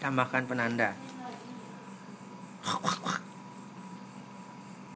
Tambahkan penanda.